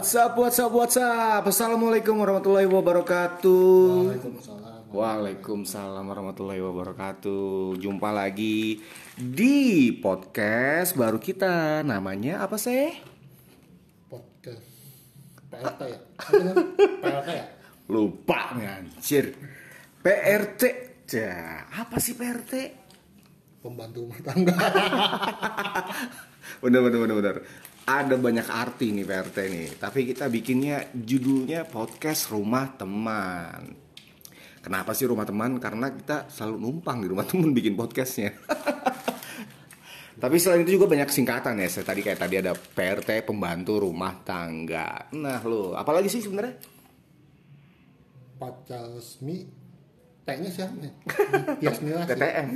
What's up, what's up, what's up Assalamualaikum warahmatullahi wabarakatuh Waalaikumsalam. Waalaikumsalam warahmatullahi wabarakatuh Jumpa lagi di podcast baru kita Namanya apa sih? Podcast PRT ya? PRT ya? Lupa ngancir PRT Ya, apa sih PRT? Pembantu rumah tangga. Bener bener bener bener. Ada banyak arti nih PRT nih. Tapi kita bikinnya judulnya podcast rumah teman. Kenapa sih rumah teman? Karena kita selalu numpang di rumah teman bikin podcastnya. Tapi selain itu juga banyak singkatan ya. Saya tadi kayak tadi ada PRT pembantu rumah tangga. Nah lo, apalagi sih sebenarnya? Pacasmi. T-nya siapa nih? Yasmi lah. TTM.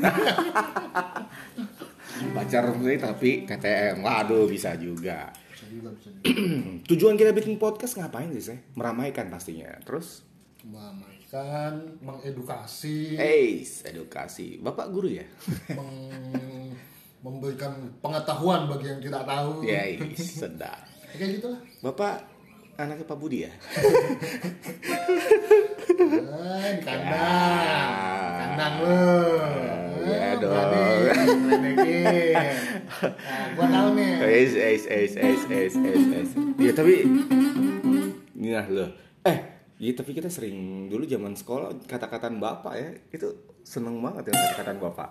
Pacar gue tapi TTM. Waduh bisa juga. Bisa juga, bisa juga. Tujuan kita bikin podcast ngapain sih, Seh? Meramaikan pastinya. Terus Meramaikan, mengedukasi, Eis, edukasi. Bapak guru ya? meng- memberikan pengetahuan bagi yang tidak tahu. ya, sedap. Kayak gitu lah. Bapak anaknya Pak Budi ya? Eh, kandang. Di kandang lu. Ya dong. ngeledekin. Nah, gua tahu nih. Eis, eis, eis, eis, eis, eis, eis. Ya tapi, nah loh. Eh, ya tapi kita sering dulu zaman sekolah kata-kataan bapak ya itu seneng banget ya kata-kataan bapak.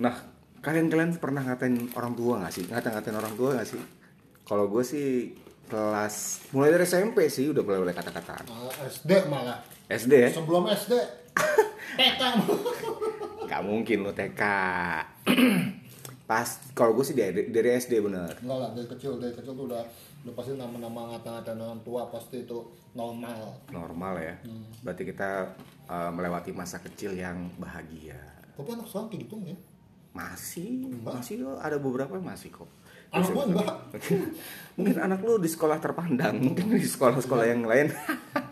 Nah, kalian-kalian pernah ngatain orang tua nggak sih? Ngata-ngatain orang tua nggak sih? Kalau gue sih kelas mulai dari SMP sih udah mulai mulai kata-kataan. Malah SD malah. SD ya? Sebelum SD. TK. Gak mungkin lu TK. Pas kalau gue sih dari, dari SD bener. Enggak lah, dari kecil, dari kecil tuh udah udah pasti nama-nama ngata-ngatain orang tua pasti itu normal. Normal ya. Berarti kita uh, melewati masa kecil yang bahagia. Tapi anak sekarang kayak gitu ya. Masih, Enggak. masih kok. ada beberapa yang masih kok. Anak gua enggak. mungkin anak lu di sekolah terpandang, mungkin di sekolah-sekolah yang lain.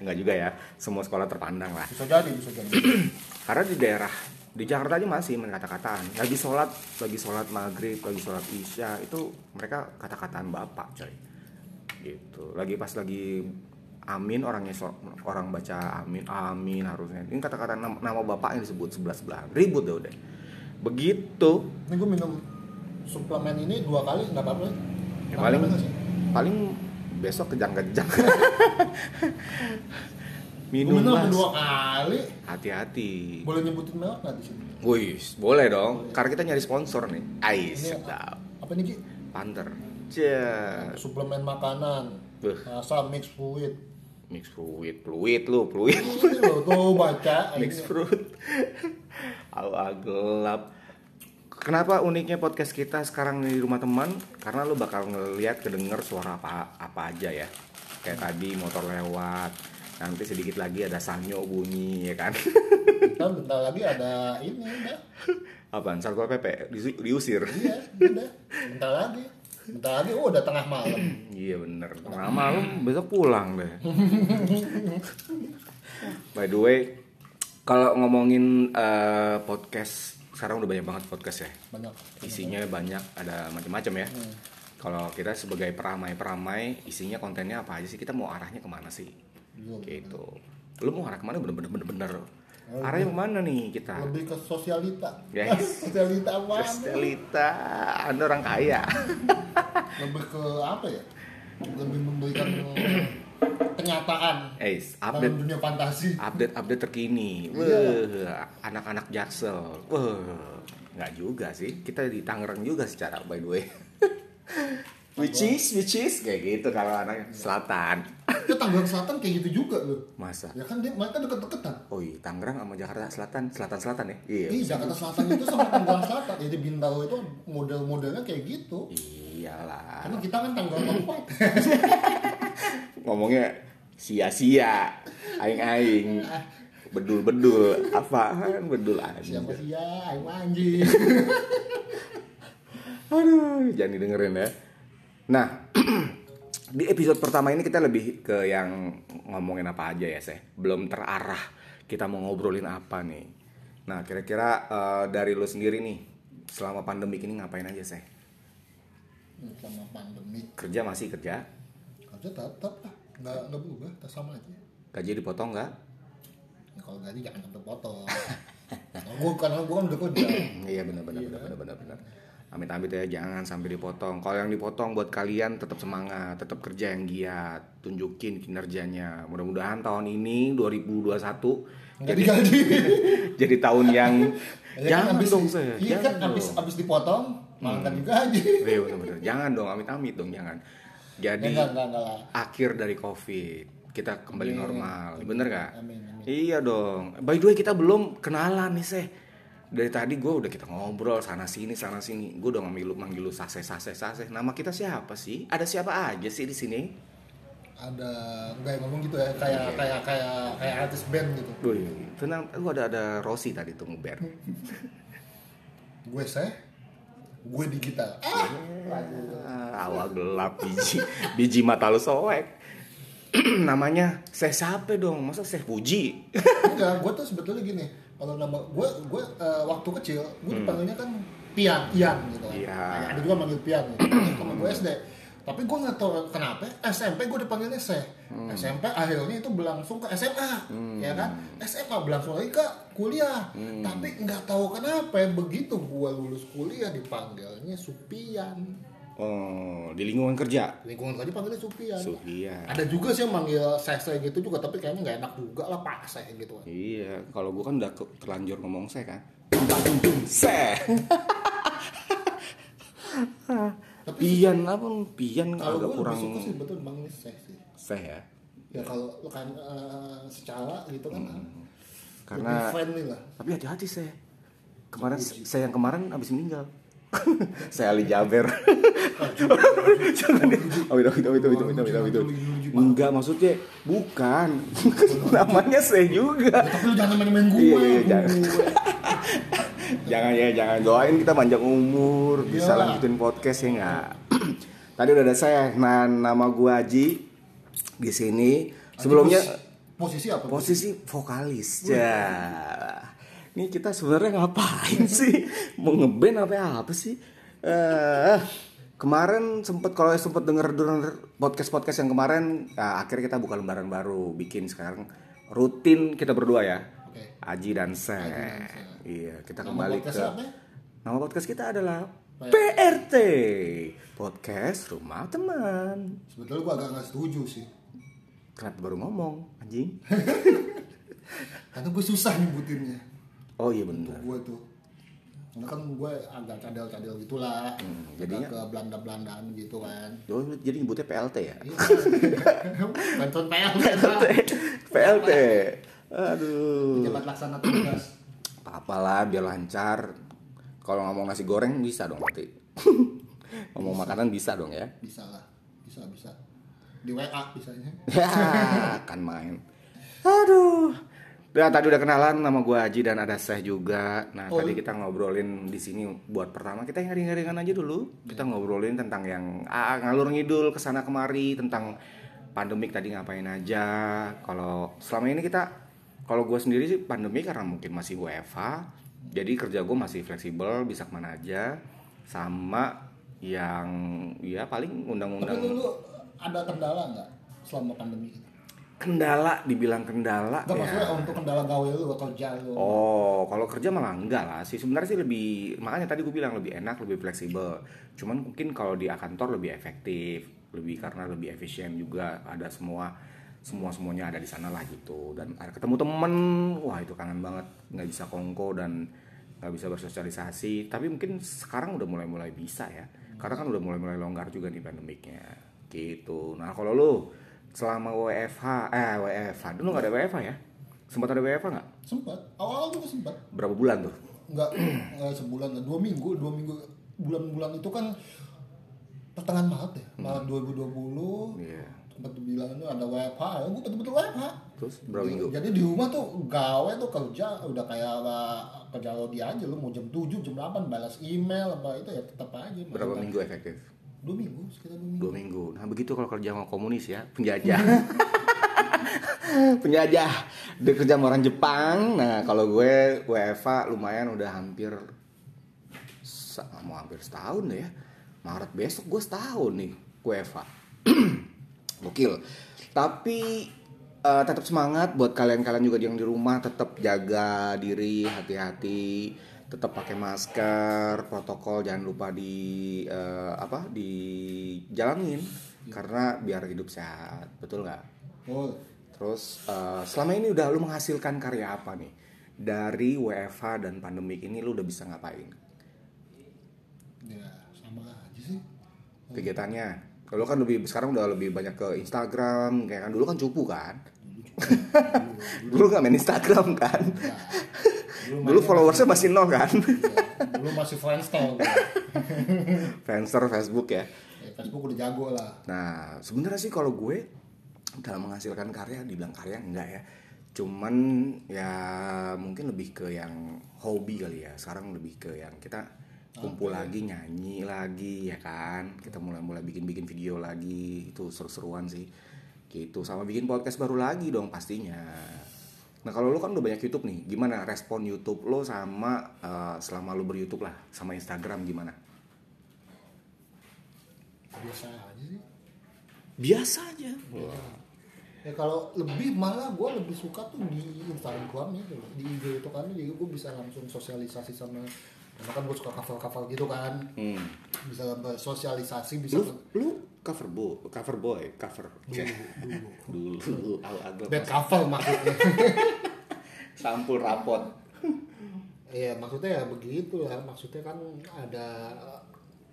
Enggak juga ya, semua sekolah terpandang lah. Bisa jadi, bisa jadi. Karena di daerah di Jakarta aja masih main kata-kataan. Lagi sholat, lagi sholat maghrib, lagi sholat isya itu mereka kata-kataan bapak coy. Gitu. Lagi pas lagi amin orangnya orang baca amin amin harusnya. Ini kata-kata nama, nama bapaknya disebut sebelah sebelah ribut deh udah. Begitu. Ini gue minum suplemen ini dua kali nggak apa-apa. Ya, paling paling besok kejang-kejang. Minum minum Mas. dua kali. Hati-hati. Boleh nyebutin merek nggak di sini? Wih, boleh dong. Karena kita nyari sponsor nih. Ais, sedap. apa nih Ki? Panther. Cia. Suplemen makanan. Beuh. Rasa mix fluid. Mix fluid, fluid lu, fluid. Tuh baca. Mix fruit. Awa gelap. Kenapa uniknya podcast kita sekarang di rumah teman? Karena lu bakal ngeliat kedenger suara apa apa aja ya. Kayak tadi motor lewat. Nanti sedikit lagi ada sanyo bunyi ya kan. Kan bentar lagi ada ini udah. Apaan? Satpol PP Disu- diusir. Iya, udah. Bentar lagi. Bentar lagi, oh udah tengah malam. Iya bener. Tengah malam besok pulang deh. By the way, kalau ngomongin eh, podcast sekarang udah banyak banget podcast ya. Banyak. Isinya banyak, ada macam-macam ya. Kalau kita sebagai peramai-peramai, isinya kontennya apa aja sih? Kita mau arahnya ke mana sih? Iya, Gitu. Lu mau arah ke mana bener-bener bener-bener? Arahnya ke mana nih kita? Lebih ke sosialita. Guys. sosialita apa? Kristelita, anda orang kaya. Lebih ke apa ya? Lebih memberikan kenyataan dalam update dunia fantasi. update update terkini. Iya. Wah, anak-anak Jaksel. Wah, nggak juga sih. Kita di Tangerang juga secara by the way. which is, which is kayak gitu kalau anak selatan. Ya Tangerang Selatan kayak gitu juga loh. Masa? Ya kan dia mereka deket-deketan. Oh iya, Tangerang sama Jakarta Selatan, selatan-selatan ya? Iya. Ih, Jakarta Selatan itu sama Tangerang Selatan. Jadi Bintaro itu model-modelnya kayak gitu. Iyalah. Karena kita kan Tangerang Kabupaten. Ngomongnya sia-sia. Aing-aing. Bedul-bedul. Apaan bedul aja. Siapa sih ya? Ayo anjing. Aduh, jangan didengerin ya. Nah, di episode pertama ini kita lebih ke yang ngomongin apa aja ya, Seh. Belum terarah kita mau ngobrolin apa nih. Nah, kira-kira eh, dari lo sendiri nih, selama pandemi ini ngapain aja, Seh? Sama pandemi. Kerja masih kerja? Kerja tetap lah nggak nggak berubah tetap sama aja gaji dipotong nggak ya, kalau gaji jangan sampai potong nah, gue karena gue kan udah kerja iya benar benar benar benar benar benar amit amit ya jangan sampai dipotong kalau yang dipotong buat kalian tetap semangat tetap kerja yang giat tunjukin kinerjanya mudah-mudahan tahun ini 2021 nggak jadi digaji jadi tahun yang Ya kan jangan abis, dong saya iya kan abis abis dipotong malah nggak digaji Iya benar-benar. Jangan dong, amit-amit dong, jangan. ya, Jadi enggak enggak enggak lah akhir dari COVID, kita kembali Amin. normal, bener gak? amin amin Iya dong. By the way kita belum kenalan nih seh. Dari tadi gue udah kita ngobrol sana sini sana sini. Gue udah manggil lu manggil lu sase sase sase. Nama kita siapa sih? Ada siapa aja sih di sini? ada enggak yang ngomong gitu ya kayak kayak kayak kayak artis band gitu Wih, tenang. Lu ada ada Rosi tadi tuh ngeber. gue seh gue digital ah Ah, awal gelap biji biji mata lu soek. Namanya Seh siapa dong? Masa Seh Puji? enggak gue tuh sebetulnya gini kalau nama gue gue eh, waktu kecil gue Hmm. dipanggilnya kan Pian Ian gitu kan Iya. Nah, ada juga manggil Pian gitu. sama gue SD tapi gue nggak tahu kenapa SMP gue dipanggilnya Seh Hmm. SMP akhirnya itu berlangsung ke SMA ya kan SMA berlangsung lagi ke kuliah Hmm. tapi nggak tahu kenapa begitu gue lulus kuliah dipanggilnya Supian Oh, di lingkungan kerja. lingkungan kerja panggilnya Supian Supian. ada juga sih yang manggil Seh gitu juga tapi kayaknya nggak enak juga lah Pak Seh gitu kan Iya, kalau gua kan udah ke- terlanjur ngomong saya kan. Seh. Tapi Pian apa? Pian kalau agak gue kurang lebih suka sih betul manggilnya Seh sih seh ya. ya kalau lo kan eh, secara gitu kan Hmm. Karena lebih friendly lah tapi hati-hati saya. Kemarin saya yang kemarin habis meninggal. saya Ali Jaber. Jangan deh. Oh, itu, itu. Enggak maksudnya bukan. Namanya saya juga. Ya, tapi lu jangan main-main gue Iya, iya, jangan. gue. jangan ya jangan doain kita panjang umur bisa lanjutin podcast ya nggak tadi udah ada saya nah nama gua Aji di sini sebelumnya posisi apa posisi vokalis ya ini kita sebenarnya ngapain sih mau ngeband apa apa sih eh kemarin sempet kalau sempet denger denger podcast podcast yang kemarin nah, akhirnya kita buka lembaran baru bikin sekarang rutin kita berdua ya Oke. Aji dan Seh. Iya, kita Nama kembali ke apa ya? Nama podcast kita adalah Baik. PRT. Podcast Rumah Teman. sebetulnya gue agak nggak setuju sih Kenapa baru ngomong, anjing? karena gue susah nyebutinnya Oh iya benar. gue tuh karena kan gue agak cadel-cadel gitulah Hmm, jadinya- ke Belanda-Belandaan gitu kan Oh, jadi nyebutnya PLT ya? Bantuan PL PLT. Aduh. jabat laksana tugas Apa-apalah biar lancar. Kalau ngomong nasi goreng bisa dong nanti. ngomong makanan bisa dong ya. bisa lah bisa bisa di WA bisanya Ya, kan main. Aduh. Udah tadi udah kenalan nama gua Haji dan ada Seh juga. Nah, Oh. tadi kita ngobrolin di sini buat pertama kita yang ringan-ringan aja dulu. Kita ngobrolin tentang yang ah, ngalur ngidul ke sana kemari tentang pandemik tadi ngapain aja. Kalau selama ini kita kalau gue sendiri sih pandemi karena mungkin masih WFH. Jadi kerja gue masih fleksibel, bisa ke mana aja. Sama yang ya paling tapi undang-undang lu, lu ada kendala nggak selama pandemi kendala dibilang kendala Nggak ya. maksudnya untuk kendala gawe lu atau kerja lu Oh, kalau kerja malah enggak lah sih. Sebenarnya sih lebih makanya tadi gue bilang lebih enak, lebih fleksibel. Cuman mungkin kalau di kantor lebih efektif, lebih karena lebih efisien juga. Ada semua semua semuanya ada di sana lah gitu. Dan ada ketemu temen, wah itu kangen banget. Nggak bisa kongko dan nggak bisa bersosialisasi. Tapi mungkin sekarang udah mulai-mulai bisa ya. Karena kan udah mulai-mulai longgar juga nih pandemiknya. Gitu. Nah kalau lu selama WFH, eh WFH, dulu nggak ada WFH ya? Sempat ada WFH nggak? sempat awal-awal juga sempat Berapa bulan tuh? nggak nggak sebulan dua minggu dua minggu bulan-bulan itu kan pertengahan Maret ya Maret 2020 Iya. sempat bilang itu ada WFH ya gue betul-betul WFH Terus berapa Jadi- minggu? jadi di rumah tuh gawe tuh kerja udah kayak uh, kerja lo dia aja lu mau jam 7 jam 8 balas email apa itu ya tetap aja Berapa minggu efektif? Dua minggu sekitar dua minggu Dua minggu. Nah begitu kalau kerja sama komunis ya, penjajah. penjajah. Dia kerja sama orang Jepang. Nah kalau gue WFA lumayan udah hampir mau hampir setahun ya. Maret besok gue setahun nih WFA. gokil tapi eh, tetap semangat buat kalian-kalian juga yang di rumah tetap jaga diri hati-hati tetap pakai masker protokol jangan lupa di eh, apa dijalanin karena biar hidup sehat betul nggak? Oh, terus eh, selama ini udah lu menghasilkan karya apa nih? Dari WFH dan pandemik ini lu udah bisa ngapain? Ya sama aja sih. kegiatannya? Kalau kan lebih sekarang udah lebih banyak ke Instagram kayak kan dulu kan cupu kan? Dulu nggak main Instagram kan Dulu, dulu followersnya masih nol kan? Dulu masih Friendster. Friendster Facebook ya. Ya, Facebook udah jago lah. nah sebenarnya sih kalau gue dalam menghasilkan karya dibilang karya enggak ya. Cuman ya mungkin lebih ke yang hobi kali ya. Sekarang lebih ke yang kita kumpul lagi nyanyi lagi ya kan? Kita mulai mulai bikin bikin video lagi. Itu seru-seruan sih. Gitu. Sama bikin podcast baru lagi dong pastinya nah kalau lo kan udah banyak YouTube nih gimana respon YouTube lo sama eh, selama lo ber YouTube lah sama Instagram gimana? Biasa aja sih. biasa aja. Ya kalau lebih malah gue lebih suka tuh di Instagram itu di IG itu kan jadi gue bisa langsung sosialisasi sama karena kan gue suka cover-cover gitu kan. Hmm. bisa sosialisasi bisa lu lu cover boy cover boy cover. Dulu dulu. Agak bad cover maksudnya. Sampul rapot. Iya maksudnya ya begitu lah. Maksudnya kan ada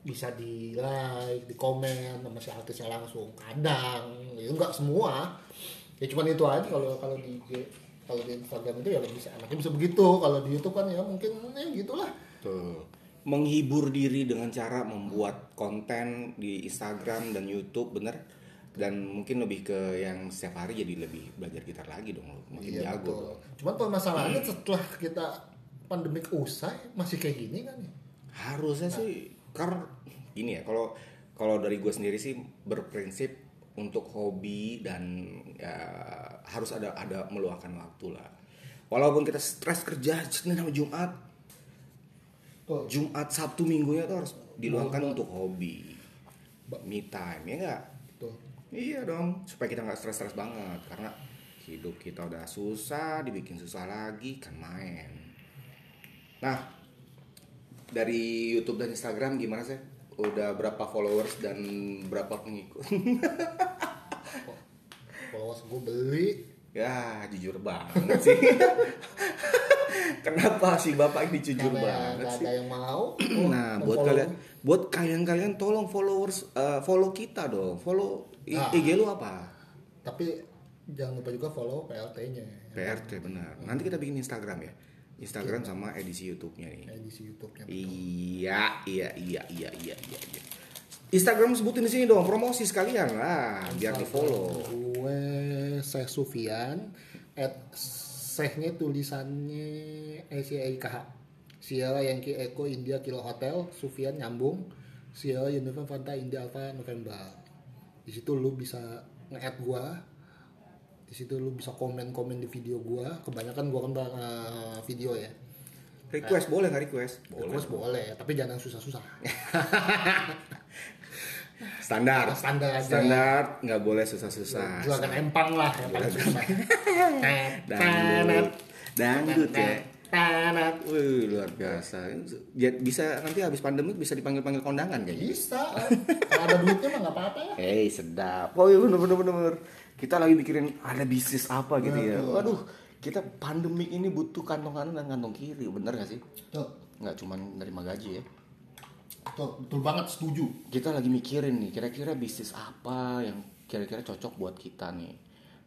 bisa di like di komen sama si artisnya langsung. Kadang. Itu nggak semua. Ya cuman itu aja kalau kalau di kalau di Instagram itu ya lebih bisa anaknya bisa begitu. Kalau di YouTube kan ya mungkin ya gitulah tuh menghibur diri dengan cara membuat konten di Instagram dan YouTube bener dan mungkin lebih ke yang setiap hari jadi lebih belajar gitar lagi dong lo makin Iya, jago betul. dong. Cuman permasalahannya setelah kita pandemik usai masih kayak gini kan ya. harusnya sih karena ini ya kalau kalau dari gue sendiri sih berprinsip untuk hobi dan ya, harus ada ada meluangkan waktu lah walaupun kita stres kerja Senin sama Jumat Tuh. Jumat Sabtu Minggunya tuh harus diluangkan untuk hobi. Me time ya enggak Tuh. iya dong supaya kita nggak stres-stres banget karena hidup kita udah susah dibikin susah lagi kan main. Nah dari YouTube dan Instagram gimana sih? Udah berapa followers dan berapa pengikut? Followers gue beli ya jujur banget sih kenapa sih bapak ini jujur karena banget sih ada yang mau. Nah, buat follow. kalian, buat kalian-kalian tolong followers, eh, follow kita dong, follow I- Ah. IG lu apa? Tapi jangan lupa juga follow PLT-nya. PRT benar. Nanti kita bikin Instagram ya, Instagram sama edisi YouTube-nya nih. Edisi YouTube-nya. Iya, iya, iya, iya, iya, iya. iya. Instagram sebutin di sini dong, promosi sekalian lah, biar di follow. Gue Syekh Sufian at Syekhnya tulisannya E S I K H. Sierra Yankee Echo India Kilo Hotel Sufian nyambung Sierra Uniform Fanta India Alpha November. Di situ lu bisa nge-add gua. Di situ lu bisa komen-komen di video gua. Kebanyakan gua kan uh, video ya. Request boleh nggak request? Boleh. Request boleh, tapi jangan yang susah-susah. Standar. Standar aja. Standar, nggak boleh susah-susah. Juragan empang lah yang paling susah. Dangdut, dangdut ya. Tanat. Wih, luar biasa. Ya, bisa nanti habis pandemi bisa dipanggil-panggil kondangan kayaknya. Bisa. Kalau ada duitnya mah nggak apa-apa ya. Hei, sedap. Oh iya bener bener bener. bener. Kita lagi mikirin ada bisnis apa gitu ya. Waduh, kita pandemik ini butuh kantong kanan dan kantong kiri, bener gak sih? Tuh, Nggak cuman nerima gaji ya. Tuh, betul banget setuju. Kita lagi mikirin nih, kira-kira bisnis apa yang kira-kira cocok buat kita nih.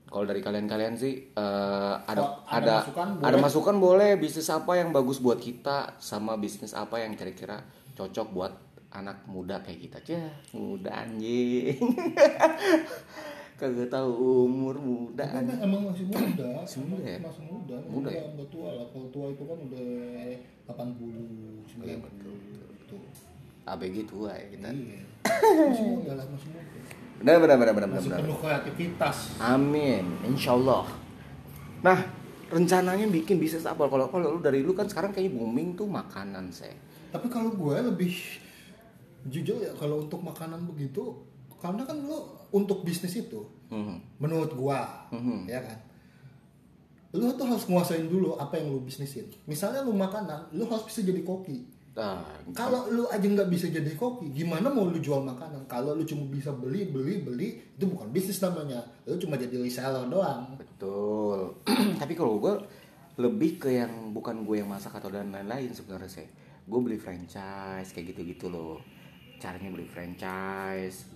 Kalau dari kalian-kalian sih eh, ada Oh, ada ada masukan, ada boleh. masukan boleh bisnis apa yang bagus buat kita sama bisnis apa yang kira-kira cocok buat anak muda kayak kita. Cah, muda anjing. Kagak tahu umur muda anjing. emang, masih muda. Masih muda ya? Masih muda. Muda ya? Nggak- nggak tua lah. Kalau tua itu kan udah 80, 90. Iya, betul, Tuh. ABG tua ya kita. Iya. Masih muda lah, masih muda. Benar benar benar benar Masih penuh kreativitas. Amin, insya Allah. Nah, rencananya bikin bisnis apa? Kalau kalau lu dari lu kan sekarang kayaknya booming tuh makanan saya. Tapi kalau gue lebih jujur ya kalau untuk makanan begitu karena kan lo untuk bisnis itu Mhm. menurut gua Mhm. ya kan lu tuh harus nguasain dulu apa yang lu bisnisin misalnya lu makanan lu harus bisa jadi koki Nah, kalau lu aja nggak bisa jadi koki gimana mau lu jual makanan kalau lu cuma bisa beli beli beli itu bukan bisnis namanya lu cuma jadi reseller doang betul. Tapi kalau gue lebih ke yang bukan gue yang masak atau dan lain-lain sebenarnya sih. Gue beli franchise kayak gitu-gitu loh. Caranya beli franchise,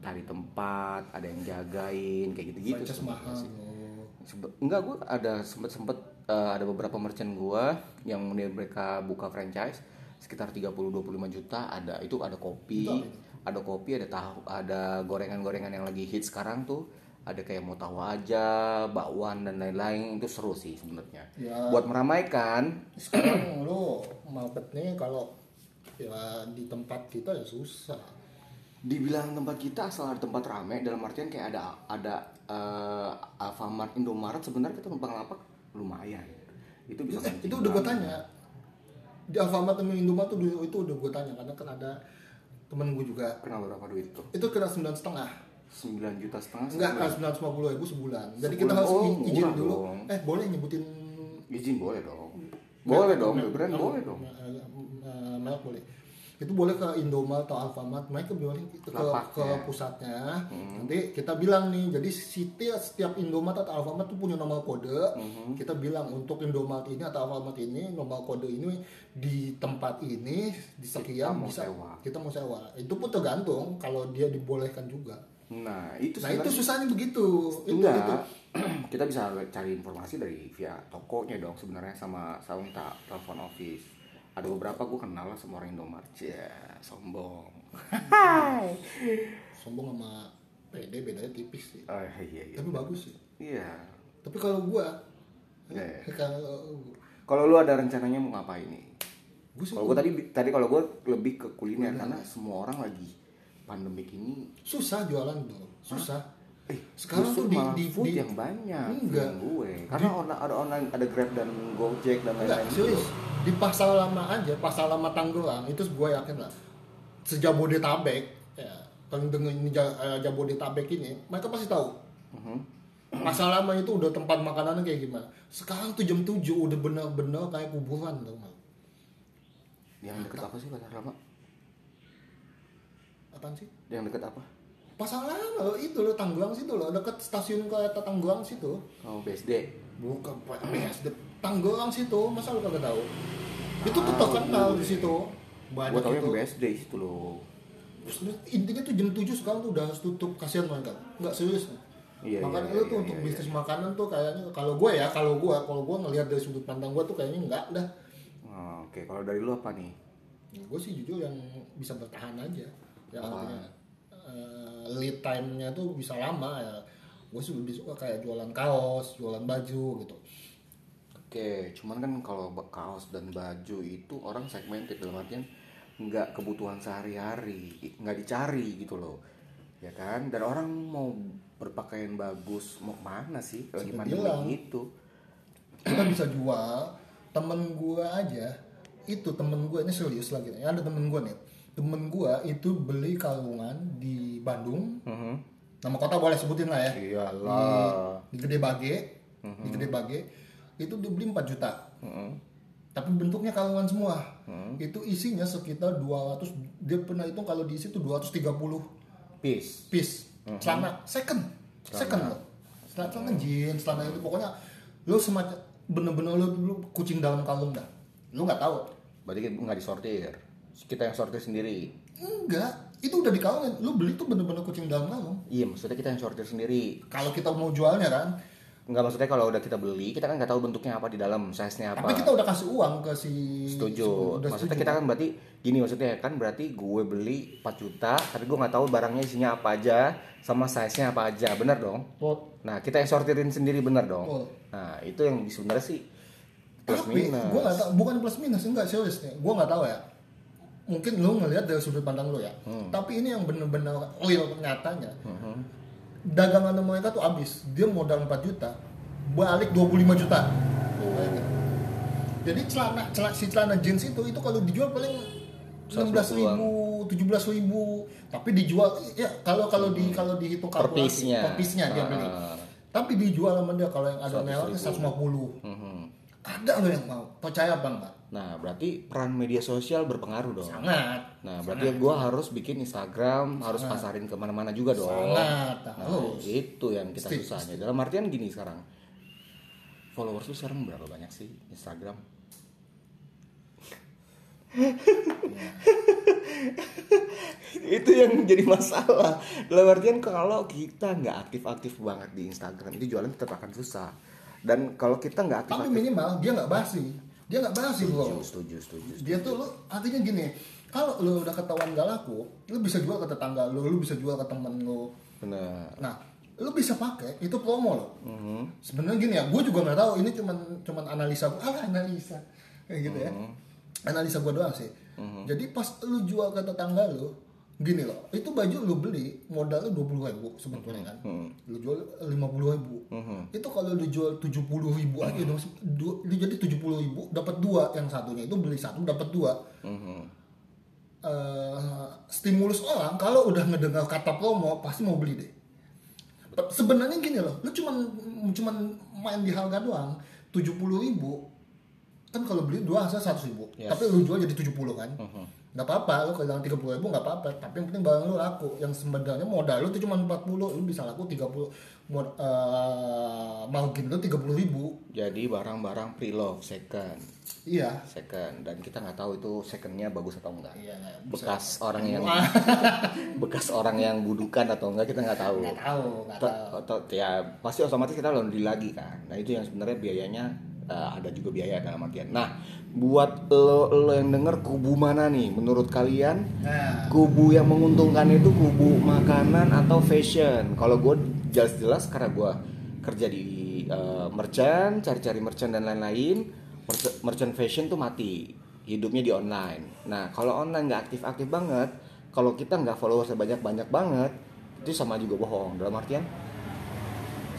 cari tempat, ada yang jagain kayak gitu-gitu. franchise mahal sih. loh. Sebe- enggak gue ada sempet sempet eh, ada beberapa merchant gue yang mereka buka franchise sekitar 30-25 juta ada itu ada kopi itu? ada kopi ada tahu ada gorengan-gorengan yang lagi hit sekarang tuh. Ada kayak mau tahu aja bakwan dan lain-lain itu seru sih sebenarnya. Ya. buat meramaikan. Sekarang lu marketnya kalau ya di tempat kita ya susah. Dibilang tempat kita asal ada tempat rame dalam artian kayak ada ada eh, Alfamart Indomaret sebenarnya kita numpang lapak lumayan. Itu bisa mancing itu udah gue tanya di Alfamart sama Indomaret tuh dulu- itu udah gue tanya karena kan ada temen gue juga Kena berapa duit tuh? itu kena sembilan setengah 9 juta setengah enggak kan sembilan ratus lima puluh ribu sebulan jadi Sebulan. kita harus Oh, izin dulu dong. eh boleh nyebutin Izin boleh dong Boleh dong, brand boleh dong eh, eh, merek boleh itu boleh ke Indomaret atau Alfamart mereka boleh ke, ke, Lapaknya. ke pusatnya Hmm. nanti kita bilang nih jadi setiap setiap Indomaret atau Alfamart tuh punya nomor kode Hmm. kita bilang untuk Indomaret ini atau Alfamart ini nomor kode ini di tempat ini di sekian mau bisa sewa. kita mau sewa itu pun tergantung kalau dia dibolehkan juga Nah itu nah itu susahnya begitu itu Enggak itu Kita bisa cari informasi dari via tokonya dong sebenarnya sama sama minta telepon office ada beberapa gue kenal lah sama orang Indomaret. Ya sombong. Sombong sama PD bedanya tipis sih. Oh, iya iya tapi bagus sih. Iya. Tapi kalau gua Iya. kalau kalau lu ada rencananya mau ngapain nih? Gue kalau gue tadi tadi kalau gue lebih ke kuliner karena semua orang lagi pandemik ini susah jualan tuh susah. Eh Sekarang tuh di- di- food di- yang banyak Enggak. gue. Karena on- ada online ada grab dan gojek dan lain-lain serius di pasar lama aja pasar lama Tangerang itu gue yakin lah. Sejabodetabek ya kalau dengan eh, Jabodetabek ini mereka pasti tahu. Mhm. pasar lama itu udah tempat makanan kayak gimana. Sekarang tuh jam 7 udah bener-bener kayak kuburan tuh yang deket apa sih pasar lama apaan sih? Yang deket apa pasar lama lo? Itu lo Tangerang situ lo. Deket stasiun kereta Tangerang situ. Oh BSD bukan Pak. BSD Tangerang situ. Masa lu kagak tahu? Itu tuh Ah, terkenal di situ. Banyak tau itu. Yang BSD itu loh Terus intinya tuh jam 7 sekarang tuh udah tutup. Kasihan mereka nggak serius Iya, makanya iya, lu iya, tuh iya, untuk iya. bisnis makanan tuh kayaknya kalau gue ya kalau gue kalau gue ngelihat dari sudut pandang gue tuh kayaknya enggak dah. Oh, oke. Kalau dari lu apa nih? Gue sih jujur yang bisa bertahan aja. Ya artinya eh, lead time-nya tuh bisa lama ya gue sih lebih suka kayak jualan kaos jualan baju gitu Oke, cuman kan kalau kaos dan baju itu orang segmented dalam artian nggak kebutuhan sehari-hari, nggak dicari gitu loh, ya kan? Dan orang mau berpakaian bagus mau ke mana sih? Lagi pandemi gitu. kita bisa jual temen gue aja itu temen gue ini serius lagi ada temen gue nih temen gue itu beli kalungan di Bandung. Nama kota boleh sebutin lah ya. Iyalah. di Gede Bage. Di Gede Bage. Itu dia beli 4 juta tapi bentuknya kalungan semua. Itu isinya sekitar 200 dia pernah hitung kalau diisi tuh 230 Peace. piece. celana. Second. Second loh. Celana, celana jeans celana itu pokoknya lu semacam bener-bener lu, lu kucing dalam kalung dah. Lu nggak tahu. Berarti nggak disortir. Kita yang sortir sendiri. enggak itu udah dikalungin lu beli tuh bener-bener kucing dalam kalung Iya, maksudnya kita yang sortir sendiri. kalau kita mau jualnya kan Nggak maksudnya kalau udah kita beli, kita kan nggak tahu bentuknya apa di dalam, size-nya apa. tapi kita udah kasih uang ke si setuju. maksudnya setuju. kita kan berarti gini maksudnya kan berarti gue beli 4 juta tapi gue nggak tahu barangnya isinya apa aja sama size nya apa aja. Bener dong? Nah kita yang sortirin sendiri bener dong? Nah itu yang sebenarnya sih plus tapi minus. gue nggak tahu bukan plus minus enggak serius nih. Gue nggak tahu ya mungkin lu ngelihat dari sudut pandang lu ya Hmm. tapi ini yang bener-bener real nyatanya dagangan mereka tuh habis dia modal 4 juta balik 25 juta jadi celana, celana si celana jeans itu itu kalau dijual paling enam belas ribu, tujuh belas ribu, tapi dijual ya kalau kalau di kalau dihitung kalkulasi piece-nya. per piece-nya dia Ah. beli. Tapi dijual sama dia kalau yang ada 100.000. merahnya 150. Mhm. Ada lo yang mau, percaya bang nggak? Nah, berarti peran media sosial berpengaruh dong. Sangat. Nah, berarti gue harus bikin Instagram, harus pasarin ke mana-mana juga dong. Sangat Nah, harus. itu yang kita Mesti, susahnya. Dalam artian gini sekarang, followers lu sekarang berapa banyak sih Instagram? itu yang jadi masalah. Dalam artian kalau kita nggak aktif-aktif banget di Instagram, itu jualan tetap akan susah. Dan kalau kita nggak Tapi minimal dia nggak basi. Dia nggak basi bro. setuju, setuju, setuju. Dia tuh lo artinya gini. Kalau lo udah ketahuan gak laku, lo bisa jual ke tetangga lo, lo bisa jual ke temen lo. Benar. Nah, lo bisa pakai itu promo lo. Mhm. Sebenarnya gini ya, gue juga nggak tahu. Ini cuman cuman analisa gue, ah analisa kayak gitu ya. Analisa gue doang sih. Jadi pas lo jual ke tetangga lo, gini loh, itu baju lo beli modalnya dua puluh ribu sebetulnya kan. Lo jual lima puluh ribu. Itu kalau lo jual tujuh puluh ribu aja dong, du- lo jadi tujuh puluh ribu dapat dua yang satunya itu beli satu dapat dua. Mhm. Eh, stimulus orang kalau udah ngedengar kata promo pasti mau beli deh. Sebenarnya gini loh, lu cuman cuman main di harga doang, tujuh puluh ribu kan kalau beli dua hasil seratus ribu, Yes. tapi lu jual jadi 70 kan, nggak apa-apa, lu kehilangan tiga puluh ribu nggak apa-apa, tapi yang penting barang lu laku, yang sebenarnya modal lu tuh cuma 40 lu bisa laku 30 mod, eh, margin lu tiga puluh ribu, Jadi barang-barang pre-love second, iya, second dan kita nggak tahu itu secondnya bagus atau enggak. iya nggak bisa. Bekas orang yang bekas orang yang budukan atau enggak kita nggak tahu. nggak tahu, nggak tahu. ya pasti otomatis kita laundry lagi kan. Nah itu yang sebenarnya biayanya eh, ada juga biaya dalam artian. Nah buat lo lo yang denger kubu mana nih menurut kalian? Nah, Kubu yang menguntungkan itu kubu makanan atau fashion. Kalau gue jelas-jelas karena gue kerja di eh, merchant, cari-cari merchant dan lain-lain, merch- merchant fashion tuh mati. Hidupnya di online. Nah kalau online nggak aktif-aktif banget, kalau kita nggak followers banyak-banyak banget, itu sama juga bohong. Dalam artian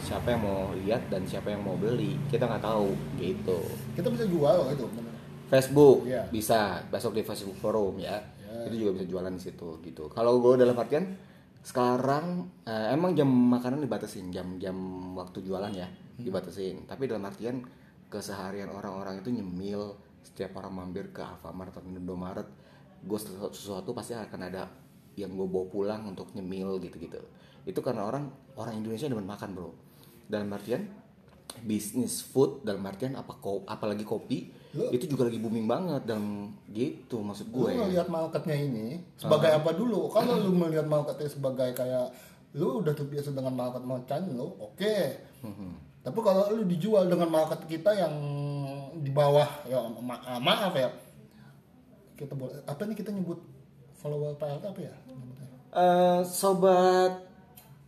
siapa yang mau lihat dan siapa yang mau beli. Kita nggak tahu gitu. kita bisa jual loh itu, bener. Facebook Iya. bisa. Besok di Facebook Forum ya. Ya. itu juga bisa jualan di situ gitu. Kalau gue dalam artian sekarang eh, emang jam makanan dibatasin jam-jam waktu jualan ya dibatasin. Tapi dalam artian keseharian orang-orang itu nyemil. Setiap orang mampir ke Alfamart atau Indomaret gue sesuatu, sesuatu pasti akan ada yang gue bawa pulang untuk nyemil gitu-gitu. Itu karena orang orang Indonesia demen makan bro dalam artian bisnis food dalam artian apa ko, apalagi kopi Lu- itu juga lagi booming banget dan gitu maksud Lu gue ngelihat marketnya ini sebagai Ah. apa dulu? Kalau lu melihat marketnya sebagai kayak lu udah terbiasa dengan market merchant lu, oke. Hmm. Tapi kalau lu dijual dengan market kita yang di bawah ya ma- ah, maaf ya. Kita boleh apa nih kita nyebut follower PLT apa ya? Eh, sobat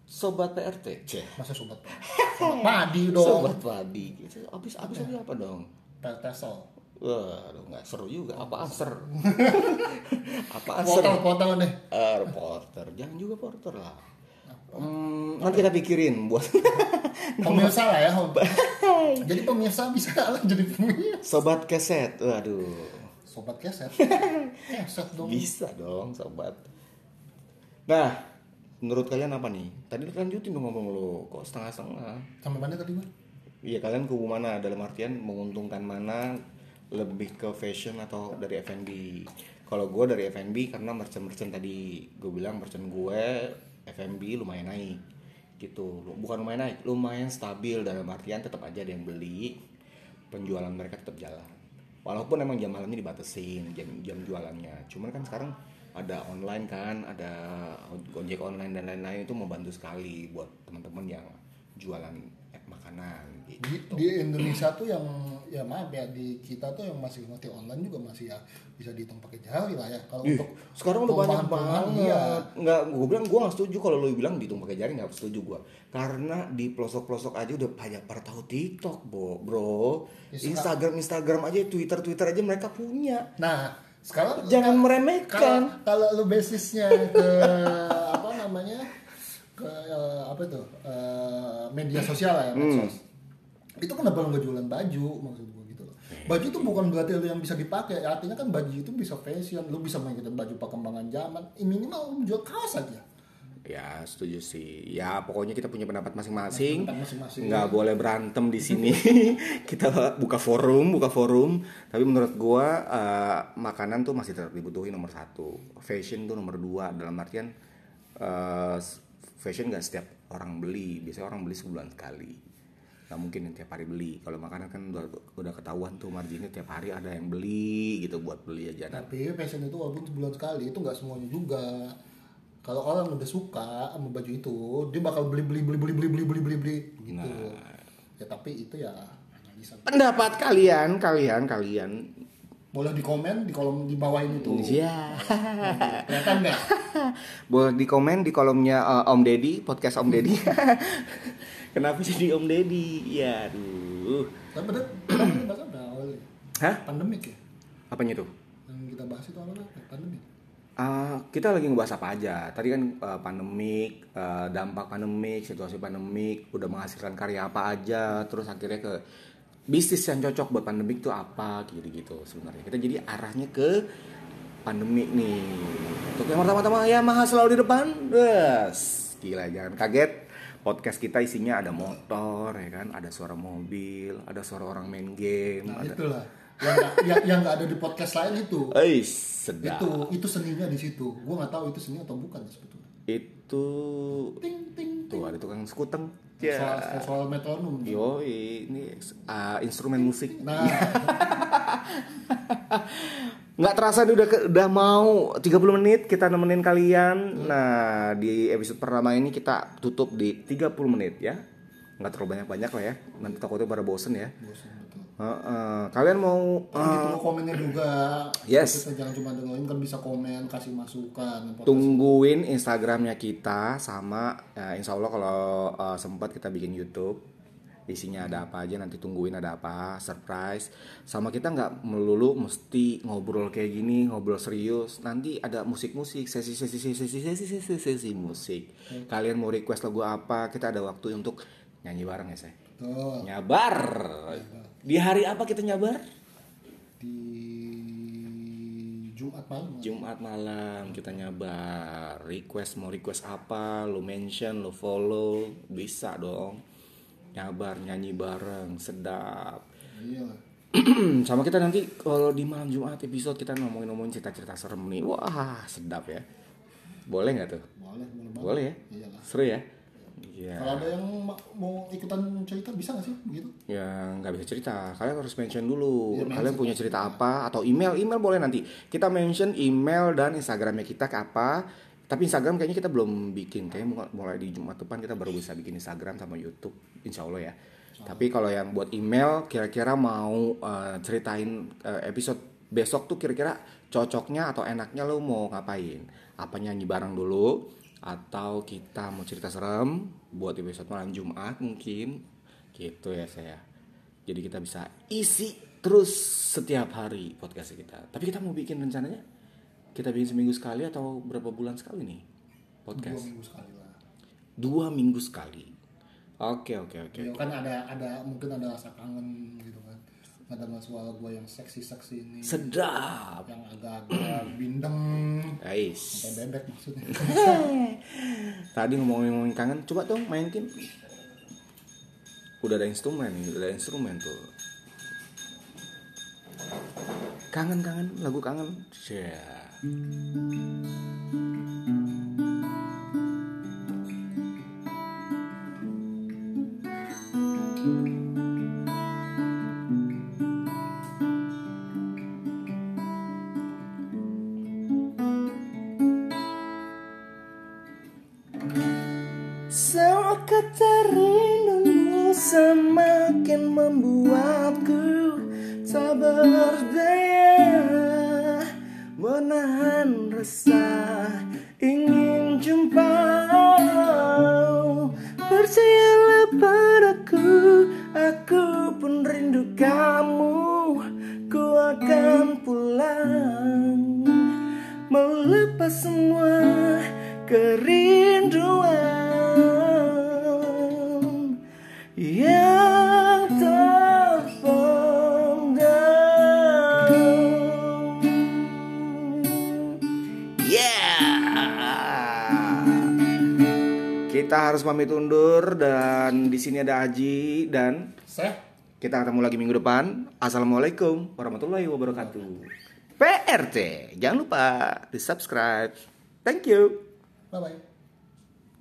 sobat PRT ceh Masa sobat sobat padi dong. sobat padi gitu abis abis abis apa dong PLT sol. Waduh nggak seru juga apaan ser apaan ser Potong-potong deh. Eh, reporter jangan juga porter lah Hmm, nanti kita pikirin buat Pemirsa lah ya. Jadi pemirsa bisa lah jadi pemirsa. sobat keset waduh Sobat keset. Keset dong. Bisa dong, sobat. Nah, menurut kalian apa nih? Tadi lanjutin dong ngomong lu, kok setengah-setengah? Sampai mana tadi, Bang? Iya, kalian kubu mana? Dalam artian menguntungkan mana? Lebih ke fashion atau dari F&B? Kalau gue dari F&B karena merchant-merchant tadi gue bilang merchant gue F&B lumayan naik gitu bukan lumayan naik lumayan stabil dalam artian tetap aja ada yang beli penjualan mereka tetap jalan walaupun emang jam malamnya dibatasin jam jam jualannya cuman kan sekarang ada online kan ada ojek online dan lain-lain itu membantu sekali buat teman-teman yang jualan makanan di, gitu di Indonesia tuh yang ya maaf ya di kita tuh yang masih ngerti online juga masih ya bisa dihitung pakai jari lah ya kalau Ih, untuk sekarang udah banyak banget. iya. Nggak, gue bilang gue nggak setuju kalau lo bilang dihitung pakai jari nggak setuju gue. Karena di pelosok-pelosok aja udah banyak pada tahu TikTok, bro. bro. Ya, Instagram, Instagram aja, Twitter, Twitter aja mereka punya. nah sekarang Jangan meremehkan. kalau lu basisnya ke apa namanya ke eh, apa itu eh, media sosial lah ya Hmm. medsos itu kenapa lu nggak jualan baju maksud gue gitu loh baju itu bukan berarti lu yang bisa dipakai artinya kan baju itu bisa fashion lu bisa mengikuti baju perkembangan zaman Eh, minimal lu jual kaos aja Ya setuju sih. Ya pokoknya kita punya pendapat masing-masing. Nggak boleh berantem di sini. kita buka forum, buka forum. Tapi menurut gua eh, makanan tuh masih tetap dibutuhin nomor satu. Fashion tuh nomor dua. Dalam artian eh, fashion nggak setiap orang beli. Biasanya orang beli sebulan sekali. Nggak mungkin yang tiap hari beli. Kalau makanan kan udah, udah ketahuan tuh marginnya tiap hari ada yang beli gitu buat beli aja. Tapi fashion itu walaupun sebulan sekali itu nggak semuanya juga kalau orang udah suka sama baju itu dia bakal beli beli beli beli beli beli beli beli beli gitu ya tapi itu ya pendapat kalian, kalian, kalian. boleh di komen di kolom di bawah ini tuh Iya. kelihatan nggak Boleh di komen di kolomnya eh, Om Deddy, podcast Om Deddy. Kenapa jadi Om Deddy? Ya, aduh. tapi bener kita ini bahas apa awalnya Hah? pandemik ya Apanya tuh? yang kita bahas itu awalnya pandemik Ah, kita lagi ngebahas apa aja. Tadi kan eh, pandemik, eh, dampak pandemik, situasi pandemik, udah menghasilkan karya apa aja, terus akhirnya ke bisnis yang cocok buat pandemik tuh apa gitu-gitu sebenarnya. Kita jadi arahnya ke pandemik nih. Untuk yang pertama-tama ya Maha selalu di depan. Yes. Gila jangan kaget. Podcast kita isinya ada motor ya kan, ada suara mobil, ada suara orang main game, nah ada itulah yang nggak yang, yang nggak ada di podcast lain itu. Eis, sedap. itu itu seninya di situ. Gue nggak tahu itu seni atau bukan sebetulnya. Itu ting ting ting. tuh ada tukang skuteng soal ya. soal metronom. Yo ini uh, instrumen musik. nah. Nggak terasa nih udah ke- udah mau 30 menit kita nemenin kalian. Nah di episode pertama ini kita tutup di 30 menit ya. Nggak terlalu banyak banyak lah ya. Nanti takutnya pada bosen ya betul Heeh. kalian mau Kan ditunggu komennya juga. Yes. kita jangan cuma dengerin kan bisa komen kasih masukan tungguin Instagramnya kita sama ya, Insya Allah kalau uh, sempat kita bikin YouTube isinya ada apa aja nanti tungguin ada apa surprise. Sama kita nggak melulu mesti ngobrol kayak gini ngobrol serius. Nanti ada musik-musik sesi sesi sesi sesi sesi sesi, sesi musik kalian mau request lagu apa kita ada waktu untuk nyanyi bareng ya saya Betul. nyabar. Di hari apa kita nyabar? Di Jumat malam. Jumat malam kita nyabar. Request mau request apa lo mention lo follow bisa dong. Nyabar nyanyi bareng sedap. Iya. Sama kita nanti kalau di malam Jumat episode kita ngomongin ngomongin cerita-cerita serem nih. Wah sedap ya. Boleh nggak tuh? Boleh boleh banget. Boleh ya? Iya lah seru ya Iya. kalau ada yang ma- mau ikutan cerita bisa nggak sih begitu Ya nggak bisa cerita. Kalian harus mention dulu. Iya, Kalian mention. punya cerita apa atau email? Email boleh nanti. Kita mention email dan Instagramnya kita ke apa. Tapi Instagram kayaknya kita belum bikin. Kayaknya mulai- di Jumat depan kita baru bisa bikin Instagram sama YouTube. Insya Allah ya. Tapi kalau yang buat email, kira-kira mau eh, ceritain eh, episode besok tuh kira-kira cocoknya atau enaknya lo mau ngapain? Apa nyanyi bareng dulu? Atau kita mau cerita serem buat episode malam Jumat mungkin. Gitu ya saya. Jadi kita bisa isi terus setiap hari podcast kita. Tapi kita mau bikin rencananya? Kita bikin seminggu sekali atau berapa bulan sekali nih dua podcast minggu sekali lah. Dua minggu sekali. Oke oke oke Ya, kan ada ada mungkin ada rasa kangen gitu ada suara gue yang seksi seksi ini. Sedap. Yang agak-agak bindeng. Guys sampai bebek maksudnya. Tadi ngomongin ngomongin kangen coba dong mainin. Udah ada instrumen nih udah ada instrumen tuh. Kangen kangen lagu kangen. Yeah. Semakin membuatku tak berdaya. Menahan rasa ingin jumpa Percayalah padaku, aku pun rindu kamu. Ku akan pulang Melepas semua kerinduan Kita harus pamit undur dan di sini ada Aji dan Seh. kita ketemu lagi minggu depan. Assalamualaikum warahmatullahi wabarakatuh. PRT, jangan lupa di subscribe. Thank you. Bye bye.